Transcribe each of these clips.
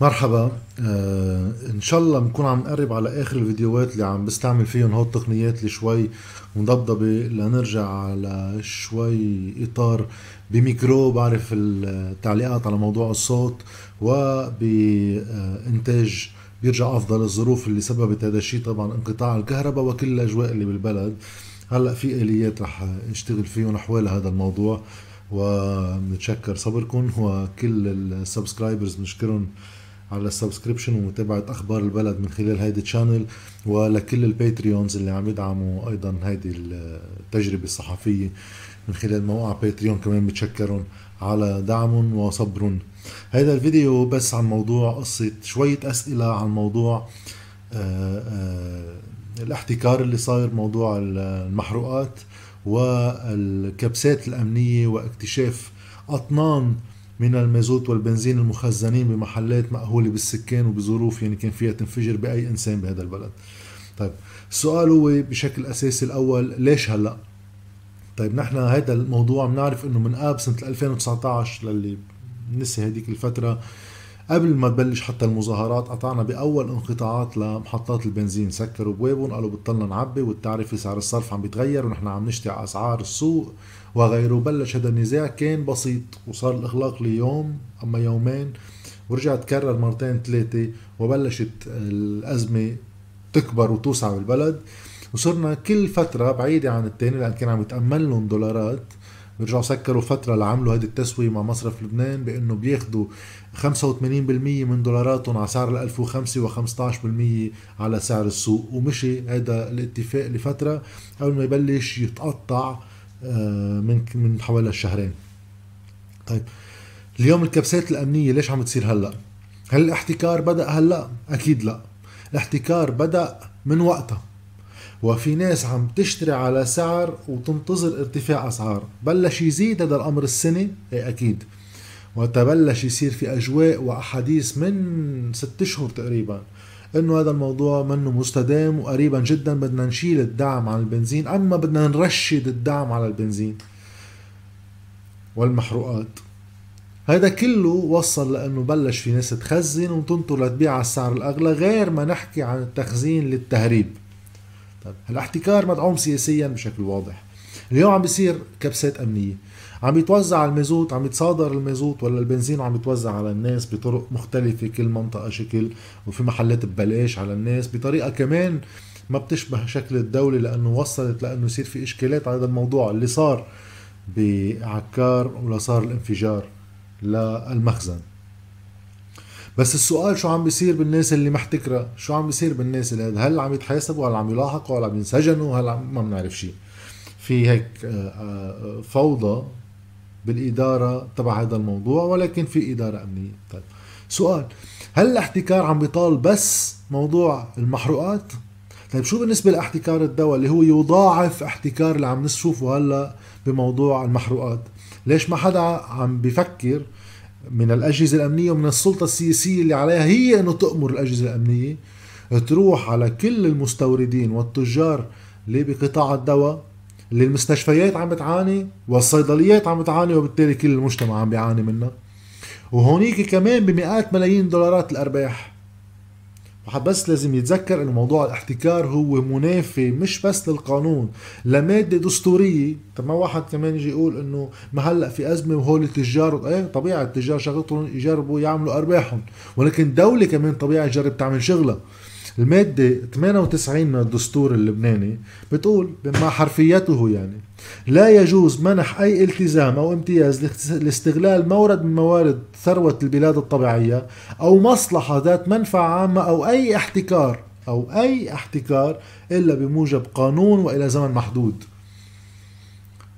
مرحبا. آه إن شاء الله بنكون عم نقرب على آخر الفيديوهات اللي عم بستعمل فيهم هول التقنيات اللي شوي مضبضبه لنرجع على شوي إطار بميكرو بعرف التعليقات على موضوع الصوت وبإنتاج بيرجع أفضل الظروف اللي سببت هذا الشيء طبعا انقطاع الكهرباء وكل الأجواء اللي بالبلد. هلأ في آليات رح نشتغل فيهم حوالي هذا الموضوع وبنتشكر صبركم وكل ال subscribers بنشكرهم على ال subscription ومتابعة أخبار البلد من خلال هيدي ال channel ولكل ال patrons اللي عم يدعموا أيضا هيدي التجربة الصحفية من خلال موقع باتريون كمان بتشكرهم على دعمهم وصبرهم. هذا الفيديو بس عن موضوع قصة شوية أسئلة عن موضوع آآ آآ الاحتكار اللي صاير موضوع المحروقات والكبسات الأمنية واكتشاف أطنان من المازوت والبنزين المخزنين بمحلات مأهولة بالسكان وبظروف يعني كان فيها تنفجر بأي إنسان بهذا البلد. طيب السؤال هو بشكل أساسي الأول ليش هلأ؟ طيب نحن هذا الموضوع بنعرف إنه من آب سنة 2019 للي نسي هذيك الفترة قبل ما تبلش حتى المظاهرات قطعنا بأول انقطاعات لمحطات البنزين. سكروا بوابهم قالوا بطلنا نعبي والتعرفه سعر الصرف عم بيتغير ونحن عم نشتي على أسعار السوق وغيره. بلش هذا النزاع كان بسيط وصار الإغلاق ليوم أما يومين ورجع تكرر مرتين ثلاثة وبلشت الأزمة تكبر وتوسع بالبلد. وصرنا كل فترة بعيدة عن الثاني لأن كان عم يتأمل لهم دولارات. بيرجعوا سكروا فترة لعملوا هذه التسوية مع مصرف لبنان بأنه بياخذوا 85% من دولاراتهم على سعر ال 1005 و15% على سعر السوق. ومشي هذا الاتفاق لفترة قبل ما يبلش يتقطع آه، من من حوالي الشهرين. طيب اليوم الكبسات الأمنية ليش عم تصير هلأ؟ هل الاحتكار بدأ هلأ؟ أكيد لأ. الاحتكار بدأ من وقتها. وفي ناس عم تشتري على سعر وتنتظر ارتفاع أسعار. بلش يزيد هذا الأمر السنة؟ إيه أكيد. وتبلش يصير في أجواء وأحاديث من ست أشهر تقريبا إنه هذا الموضوع منه مستدام وقريبا جدا بدنا نشيل الدعم عن البنزين أما بدنا نرشد الدعم على البنزين والمحروقات. هذا كله وصل لإنه بلش في ناس تخزن وتنطر لتبيع على السعر الأغلى غير ما نحكي عن التخزين للتهريب. طيب. الاحتكار مدعوم سياسيا بشكل واضح. اليوم عم بيصير كبسات أمنية. عم يتوزع المازوت عم يتصادر المازوت ولا البنزين وعم يتوزع على الناس بطرق مختلفة كل منطقة شكل وفي محلات ببلاش على الناس بطريقة كمان ما بتشبه شكل الدولة لأنه وصلت لأنه يصير في إشكالات على هذا الموضوع اللي صار بعكار ولا صار الانفجار للمخزن. بس السؤال شو عم بيصير بالناس اللي محتكرة شو عم بيصير بالناس اللي هل عم يتحاسبوا؟ هل عم يلاحقوا؟ هل عم ينسجنوا؟ هل عم ما بنعرف شيء في هيك آه، آه، فوضى بالإدارة تبع هذا الموضوع ولكن في إدارة أمنية. طيب سؤال هل الاحتكار عم بيطال بس موضوع المحروقات؟ طيب شو بالنسبة لاحتكار الدواء اللي هو يضاعف احتكار اللي عم نشوفه هلا بموضوع المحروقات؟ ليش ما حدا عم بفكر من الأجهزة الأمنية ومن السلطة السياسية اللي عليها هي أنه تأمر الأجهزة الأمنية تروح على كل المستوردين والتجار اللي بقطاع الدواء اللي المستشفيات عم بتعاني والصيدليات عم بتعاني وبالتالي كل المجتمع عم بيعاني منها. وهونيك كمان بمئات ملايين دولارات الأرباح. واحد بس لازم يتذكر إنه موضوع الاحتكار هو منافي مش بس للقانون. لمادة دستورية طب ما واحد كمان يجي يقول إنه ما هلأ في أزمة وهول التجار إيه طبيعي التجار شغلتهم يجربوا يعملوا أرباحهم. ولكن الدولة كمان طبيعي تجرب تعمل شغلها. المادة 98 من الدستور اللبناني بتقول بما حرفيته يعني لا يجوز منح أي التزام أو امتياز لاستغلال مورد من موارد ثروة البلاد الطبيعية أو مصلحة ذات منفعة عامة أو أي احتكار أو أي احتكار إلا بموجب قانون وإلى زمن محدود.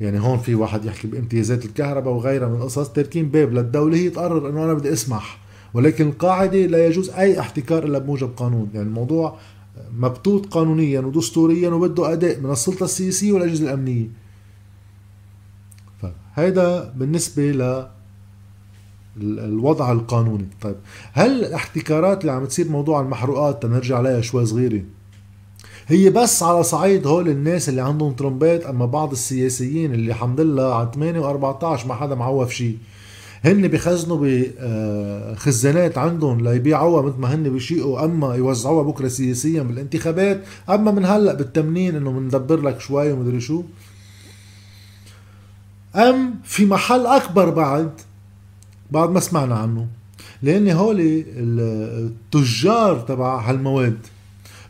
يعني هون في واحد يحكي بامتيازات الكهرباء وغيرها من القصص تركين باب للدولة هي تقرر إنه أنا بدي أسمح. ولكن القاعدة لا يجوز أي احتكار إلا بموجب قانون. يعني الموضوع مبتوط قانونيا ودستوريا وبده أداء من السلطة السياسية والأجهزة الأمنية. فهذا بالنسبة ل الوضع القانوني. طيب هل الاحتكارات اللي عم تصير موضوع المحروقات تنرجع عليها شوي صغيرة؟ هي بس على صعيد هول الناس اللي عندهم ترمبات أما بعض السياسيين اللي الحمد لله على 8 و14 ما حدا معوف شيء. هن بخزنوا بخزانات عندهم ليبيعوها مثل ما هن بيشيقوا اما يوزعوها بكرة سياسيا بالانتخابات اما من هلا بالتمنين انه بندبر لك شوي ومدري شو. أم في محل أكبر بعد بعد ما سمعنا عنه لأن هول التجار تبع هالمواد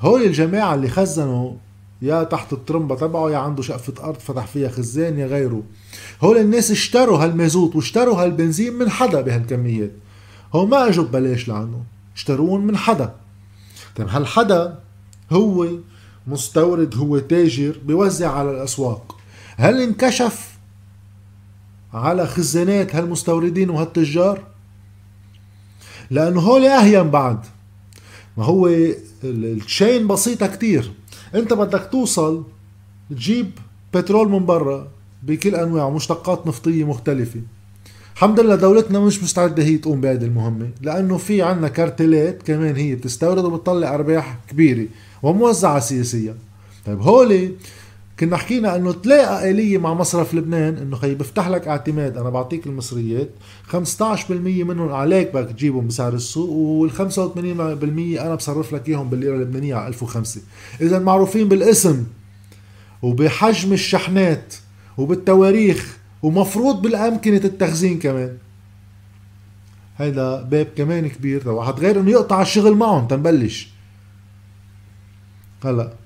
هول الجماعة اللي خزنوا يا تحت الترمبة تبعه يا عنده شقفة أرض فتح فيها خزان يا غيره. هول الناس اشتروا هالمازوت واشتروا هالبنزين من حدا بهالكميات. هو ما إجوا ببلاش لعنده اشتروهم من حدا. طيب هالحدا هو مستورد هو تاجر بيوزع على الأسواق. هل انكشف على خزانات هالمستوردين وهالتجار؟ لأنه هول أهين بعد. ما هو الشين بسيطة كتير. انت بدك توصل تجيب بترول من برا بكل انواعه مشتقات نفطية مختلفة. الحمد لله دولتنا مش مستعدة هي تقوم بهذه المهمة لأنه في عنا كارتلات كمان هي بتستورد وبتطلع أرباح كبيرة وموزعة سياسيا. طيب هولي كنا حكينا إنه تلاقى آلية مع مصرف لبنان إنه خي بفتح لك اعتماد أنا بعطيك المصريات 15% منهم عليك بدك تجيبهم بسعر السوق وال 85% أنا بصرف لك إياهم بالليرة اللبنانية على 1005 اذا معروفين بالاسم وبحجم الشحنات وبالتواريخ ومفروض بالأمكنة التخزين كمان. هيدا باب كمان كبير واحد غير إنه يقطع الشغل معهم تنبلش. هلأ.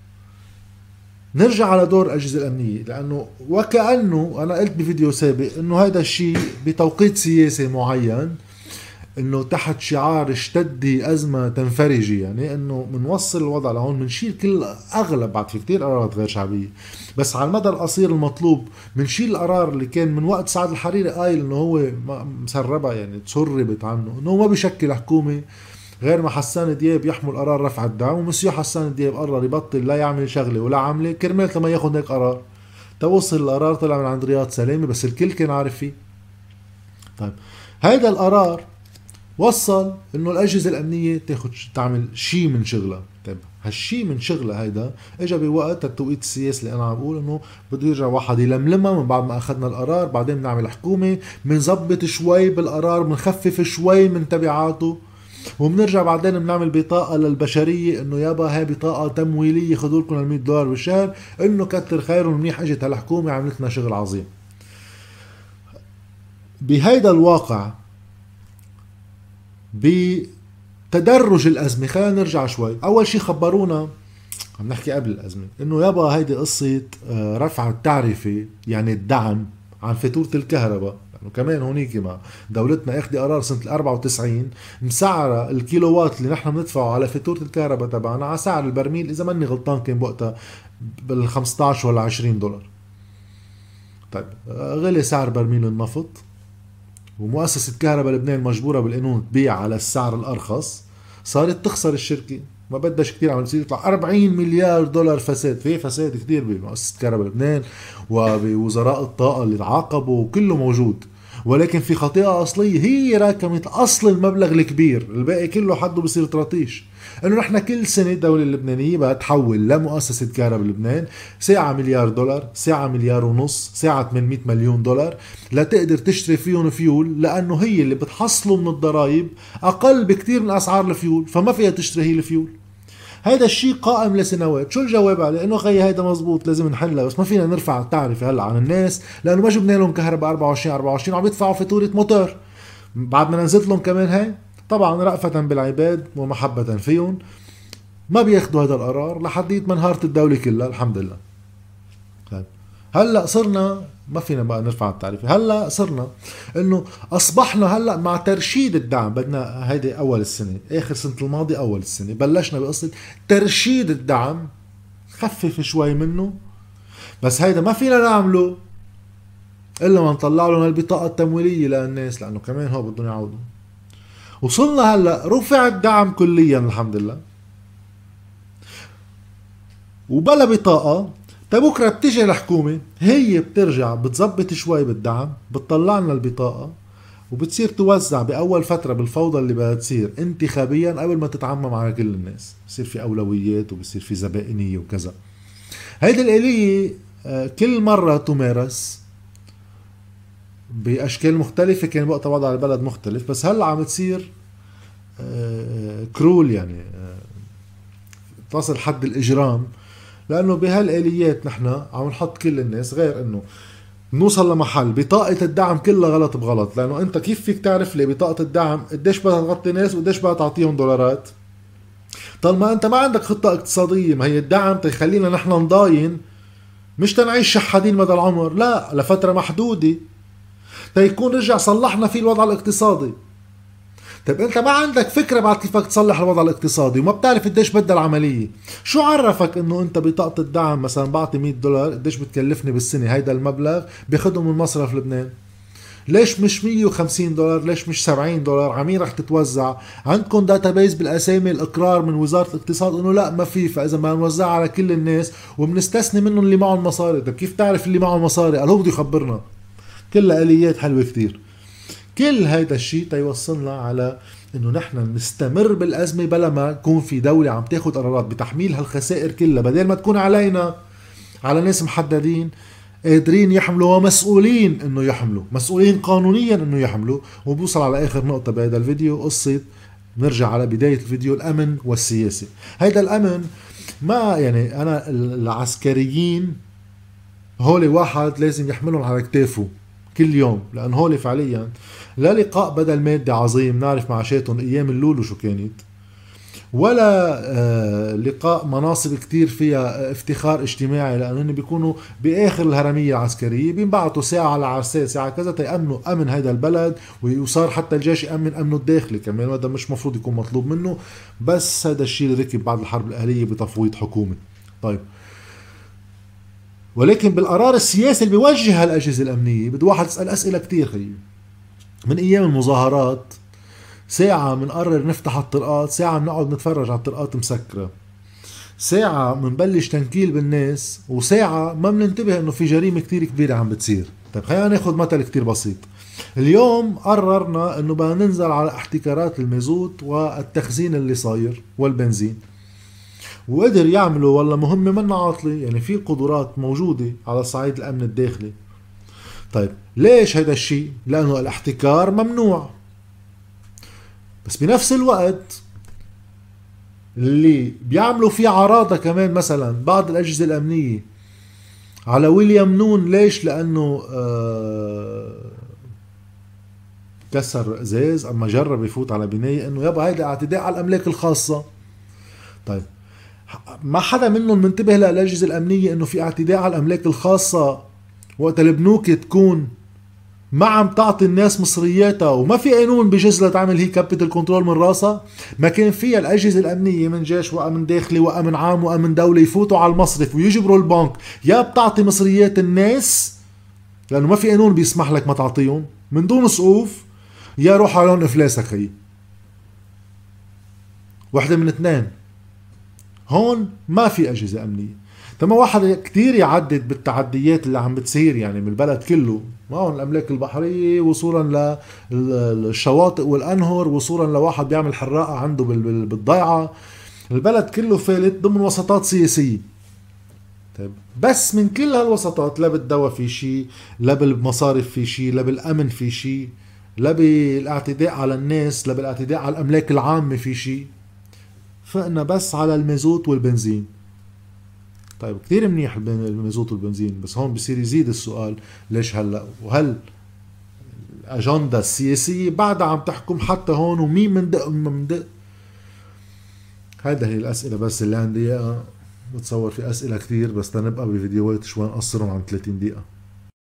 نرجع على دور الأجهزة الأمنية لأنه وكأنه أنا قلت بفيديو سابق إنه هذا الشيء بتوقيت سياسي معين إنه تحت شعار اشتدي أزمة تنفرجي يعني إنه بنوصل الوضع لهون بنشيل كل أغلب بعد في كثير قرارات غير شعبية. بس على المدى القصير المطلوب بنشيل القرار اللي كان من وقت سعد الحريري قايل إنه هو مسربها يعني تسربت عنه إنه ما بيشكل حكومة غير ما حسان دياب يحمل قرار رفع الدعم ومسيو حسان دياب قرر يبطل لا يعمل شغلة ولا عملة. كرمال لما ياخذ هيك قرار. توصل القرار طلع من عند رياض سلامه بس الكل كان عارف فيه. طيب هيدا القرار وصل إنه الأجهزة الأمنية تاخذ تعمل شيء من شغلها. طيب هالشيء من شغلها هيدا اجى بوقت التوقيت السياسي اللي أنا عم بقول إنه بده يرجع واحد يلملمها من بعد ما أخذنا القرار. بعدين بنعمل حكومة بنظبط شوي بالقرار بنخفف شوي من تبعاته. وبنرجع بعدين بنعمل بطاقة للبشرية إنه يابا هاي بطاقة تمويلية خذوا لكم ال 100 دولار بالشهر. إنه كتر خيرهم منيح إجت هالحكومة عملت لنا شغل عظيم. بهيدا الواقع بتدرج الأزمة خلينا نرجع شوي. أول شيء خبرونا عم نحكي قبل الأزمة إنه يابا هيدي قصة آه، رفع التعرفة يعني الدعم عن فاتوره الكهرباء. وكمان هونيك ما. دولتنا اخذ قرار سنة ال 94 مسعره الكيلووات اللي نحن بندفعه على فاتورة الكهرباء تبعنا على سعر البرميل إذا ماني غلطان كان بوقتها بال 15 ولا 20 دولار. طيب غلي سعر برميل النفط ومؤسسة كهرباء لبنان مجبورة بالقانون تبيع على السعر الأرخص صارت تخسر الشركة. ما بدش كثير عم يصير يطلع. 40 مليار دولار فساد. في فساد كثير بمؤسسة كهرباء لبنان وبوزراء الطاقة اللي تعاقبوا وكله موجود. ولكن في خطيئة أصلية هي راكمت أصل المبلغ الكبير. الباقي كله حده بصير طراطيش إنه نحن كل سنة الدولة اللبنانية بدها تحول لمؤسسة كهرباء لبنان ساعة مليار دولار ساعة مليار ونص ساعة 800 مليون دولار لتقدر تشتري فيهم فيول لأنه هي اللي بتحصله من الضرائب أقل بكثير من أسعار الفيول فما فيها تشتري هي الفيول. هذا الشيء قائم لسنوات. شو الجواب عليه؟ إنه خي هيدا مزبوط لازم نحلها بس ما فينا نرفع التعرفة هلا عن الناس لأنه ما جبنا لهم كهرباء 24 24 وعم يدفعوا فاتورة موتور. بعد ما نزلت لهم كمان هاي طبعا رأفة بالعباد ومحبة فيهم ما بياخذوا هذا القرار لحديت ما انهارت الدولة كلها الحمد لله. طيب. هلأ صرنا ما فينا بقى نرفع التعريفة هلأ صرنا إنه أصبحنا هلأ مع ترشيد الدعم بدنا هيدي أول السنة آخر سنة الماضي أول السنة بلشنا بقصة ترشيد الدعم خفف شوي منه بس هيدا ما فينا نعمله إلا ما نطلع لهم البطاقة التمويلية للناس لأنه كمان هو بدهم يعودوا وصلنا هلأ رفع الدعم كليا الحمد لله. وبلا بطاقة طيب بكره بتيجي الحكومة هي بترجع بتزبط شوي بالدعم بتطلع لنا البطاقة وبتصير توزع بأول فترة بالفوضى اللي بدها تصير انتخابيا قبل ما تتعمم على كل الناس. بصير في أولويات وبصير في زبائنية وكذا. هيدي الآلية آه، كل مرة تمارس بأشكال مختلفة كان وقتها وضع البلد مختلف بس هلأ عم تصير آه، كرول يعني آه، تصل حد الإجرام. لأنه بهالآليات نحن عم نحط كل الناس غير إنه نوصل لمحل بطاقة الدعم كلها غلط بغلط لأنه أنت كيف فيك تعرف لي بطاقة الدعم؟ قديش بدها تغطي ناس وقديش بدها تعطيهم دولارات؟ طالما أنت ما عندك خطة اقتصادية ما هي الدعم تخلينا نحن نضاين مش تنعيش شحادين مدى العمر لا لفترة محدودة. تيكون رجع صلحنا فيه الوضع الاقتصادي. طيب انت ما عندك فكرة بعد كيف تصلح الوضع الاقتصادي وما بتعرف قديش بدها العملية. شو عرفك انه انت بطاقة الدعم مثلا بعطي 100 دولار قديش بتكلفني بالسنة؟ هيدا المبلغ بياخذهم من مصرف لبنان. ليش مش 150 دولار؟ ليش مش 70 دولار؟ عمين رح تتوزع. عندكم داتابيز بالأسامي الإقرار من وزارة الاقتصاد انه لا ما في فإذا ما نوزعها على كل الناس وبنستثني منهم اللي معهم مصاري. طيب كيف تعرف اللي معه مصاري؟ قال هو بده يخبرنا. كلها آليات حلوة كثير كل هيدا الشيء تيوصلنا على إنه نحن نستمر بالأزمة بلا ما يكون في دولة عم تاخذ قرارات بتحميل هالخسائر كلها بدل ما تكون علينا على ناس محددين قادرين يحملوا ومسؤولين إنه يحملوا مسؤولين قانونيا إنه يحملوا. وبوصل على آخر نقطة بهذا الفيديو قصة نرجع على بداية الفيديو الأمن والسياسة. هيدا الأمن ما يعني أنا العسكريين هول واحد لازم يحملهم على كتافه كل يوم لأن هول فعليا لا لقاء بدل مادي عظيم نعرف معاشاتهم أيام اللولو شو كانت. ولا آه لقاء مناصب كتير فيها افتخار اجتماعي لأنهم بيكونوا بآخر الهرمية العسكرية بينبعتوا ساعة على عرسات ساعة كذا تيأمنوا أمن هذا البلد وصار حتى الجيش يأمن أمنه الداخلي كمان وهذا مش مفروض يكون مطلوب منه. بس هذا الشيء اللي ركب بعد الحرب الأهلية بتفويض حكومي طيب. ولكن بالقرار السياسي اللي بيوجه هالأجهزة الأمنية بده واحد يسأل أسئلة كثير خيي من أيام المظاهرات ساعة بنقرر نفتح الطرقات ساعة بنقعد نتفرج على الطرقات مسكرة. ساعة بنبلش تنكيل بالناس وساعة ما بننتبه إنه في جريمة كتير كبيرة عم بتصير. طيب خلينا ناخذ مثل كتير بسيط. اليوم قررنا إنه بدنا ننزل على احتكارات المازوت والتخزين اللي صاير والبنزين. وقدر يعملوا والله مهمة من عاطلة. يعني في قدرات موجودة على صعيد الأمن الداخلي. طيب ليش هذا الشيء؟ لأنه الاحتكار ممنوع بس بنفس الوقت اللي بيعملوا فيه عراضة كمان مثلا بعض الأجهزة الأمنية على ويليام نون ليش؟ لأنه آه كسر إزاز أما جرب يفوت على بنايه إنه يابا هيدا اعتداء على الأملاك الخاصة طيب ما حدا منهم منتبه للأجهزة الأمنية إنه في اعتداء على الأملاك الخاصة وقت البنوك تكون ما عم تعطي الناس مصرياتها وما في قانون بجوز لتعمل هي capital control من راسها ما كان فيها الأجهزة الأمنية من جيش وأمن داخلي وأمن عام وأمن دولة يفوتوا على المصرف ويجبروا البنك يا بتعطي مصريات الناس لأنه ما في قانون بيسمح لك ما تعطيهم. من دون سقوف يا روح على إفلاسك خيي وحدة من اثنين. هون ما في أجهزة أمنية. تما واحد كتير يعدد بالتعديات اللي عم بتصير يعني من البلد كله. هون الأملاك البحرية وصولا للشواطئ والأنهر وصولا لواحد بيعمل حراقة عنده بالضيعة. البلد كله فالت ضمن وسطات سياسية. طيب بس من كل هالوسطات لا بالدواء في شيء لا بالمصارف في شيء لا بالأمن في شيء لا بالاعتداء على الناس لا بالاعتداء على الأملاك العامة في شيء فقنا بس على المازوت والبنزين. طيب كثير منيح المازوت والبنزين بس هون بصير يزيد السؤال ليش هلأ؟ وهل الأجندة السياسية بعدها عم تحكم حتى هون ومين مندق ومين ما مندق هيدا هي الأسئلة بس اللي عندي إياها بتصور في أسئلة كثير بس تنبقى بفيديوهات شوي نقصرهم عن 30 دقيقة.